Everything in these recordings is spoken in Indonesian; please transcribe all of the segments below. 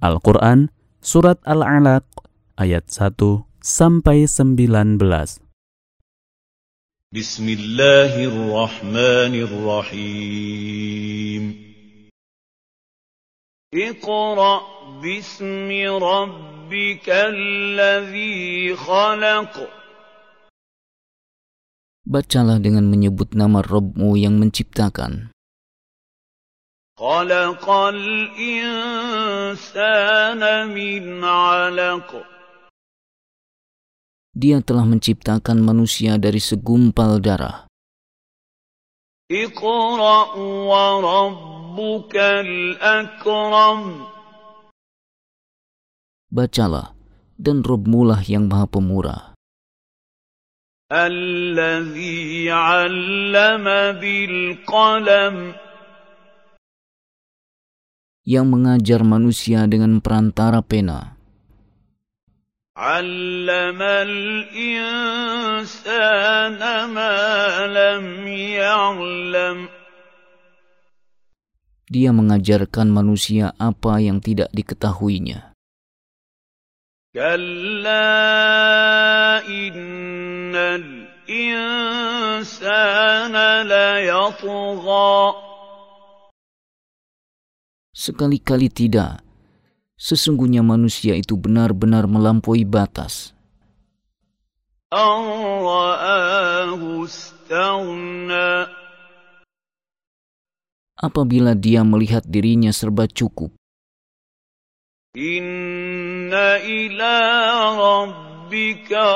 Al-Quran Surat Al-Alaq ayat 1 sampai 19. Bismillahirrahmanirrahim. Iqra bismi rabbikal ladzi khalaq. Bacalah dengan menyebut nama Rabbmu yang menciptakan. Khalaqal insana min 'alaq. Dia telah menciptakan manusia dari segumpal darah. Iqra wa rabbukal akram. Bacalah, dan Robmulah yang maha pemurah. 'allama bil qalam yang mengajar manusia dengan perantara pena. Dia mengajarkan manusia apa yang tidak diketahuinya. Kalla innal insana la yatgha Sekali-kali tidak. Sesungguhnya manusia itu benar-benar melampaui batas. Apabila dia melihat dirinya serba cukup. Inna ila rabbika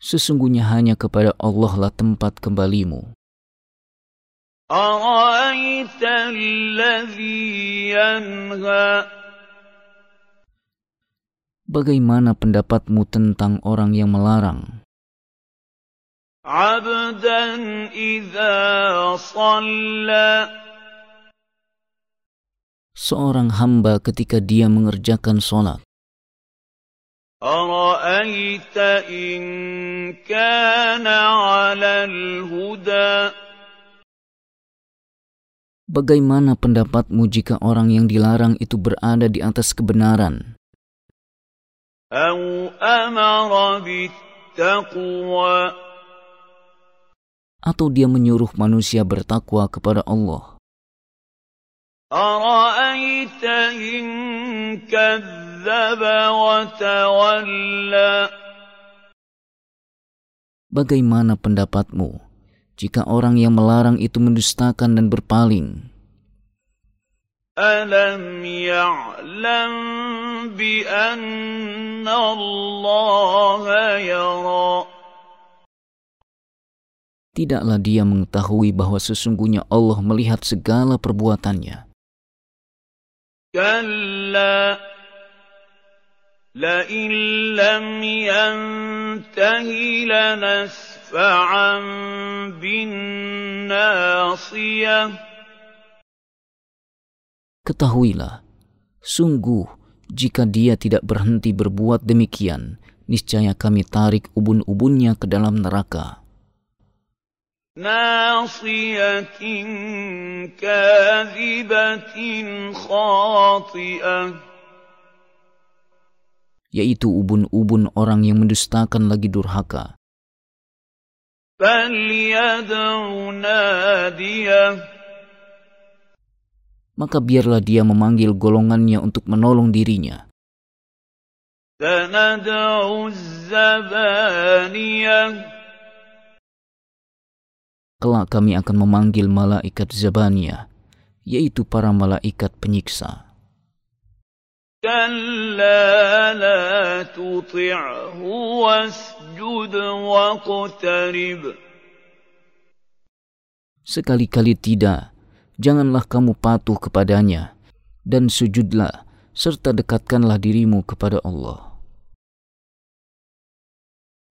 Sesungguhnya hanya kepada Allah lah tempat kembalimu. أرأيت الذي ينهى Bagaimana pendapatmu tentang orang yang melarang? Abdan idza Seorang hamba ketika dia mengerjakan sholat. Ara'aita in kana 'alal huda Bagaimana pendapatmu jika orang yang dilarang itu berada di atas kebenaran? Atau dia menyuruh manusia bertakwa kepada Allah? Bagaimana pendapatmu jika orang yang melarang itu mendustakan dan berpaling. Alam ya'lam bi anna Allah yara. Tidaklah dia mengetahui bahwa sesungguhnya Allah melihat segala perbuatannya. Kalla لئن لم ينته لنسفعا بالناصية Ketahuilah, sungguh jika dia tidak berhenti berbuat demikian, niscaya kami tarik ubun-ubunnya ke dalam neraka. ناصية كاذبة خاطئة yaitu ubun-ubun orang yang mendustakan lagi durhaka. maka biarlah dia memanggil golongannya untuk menolong dirinya. Kelak kami akan memanggil malaikat Zabaniyah, yaitu para malaikat penyiksa. كلا لا تطعه واسجد واقترب Sekali-kali tidak, janganlah kamu patuh kepadanya, dan sujudlah, serta dekatkanlah dirimu kepada Allah.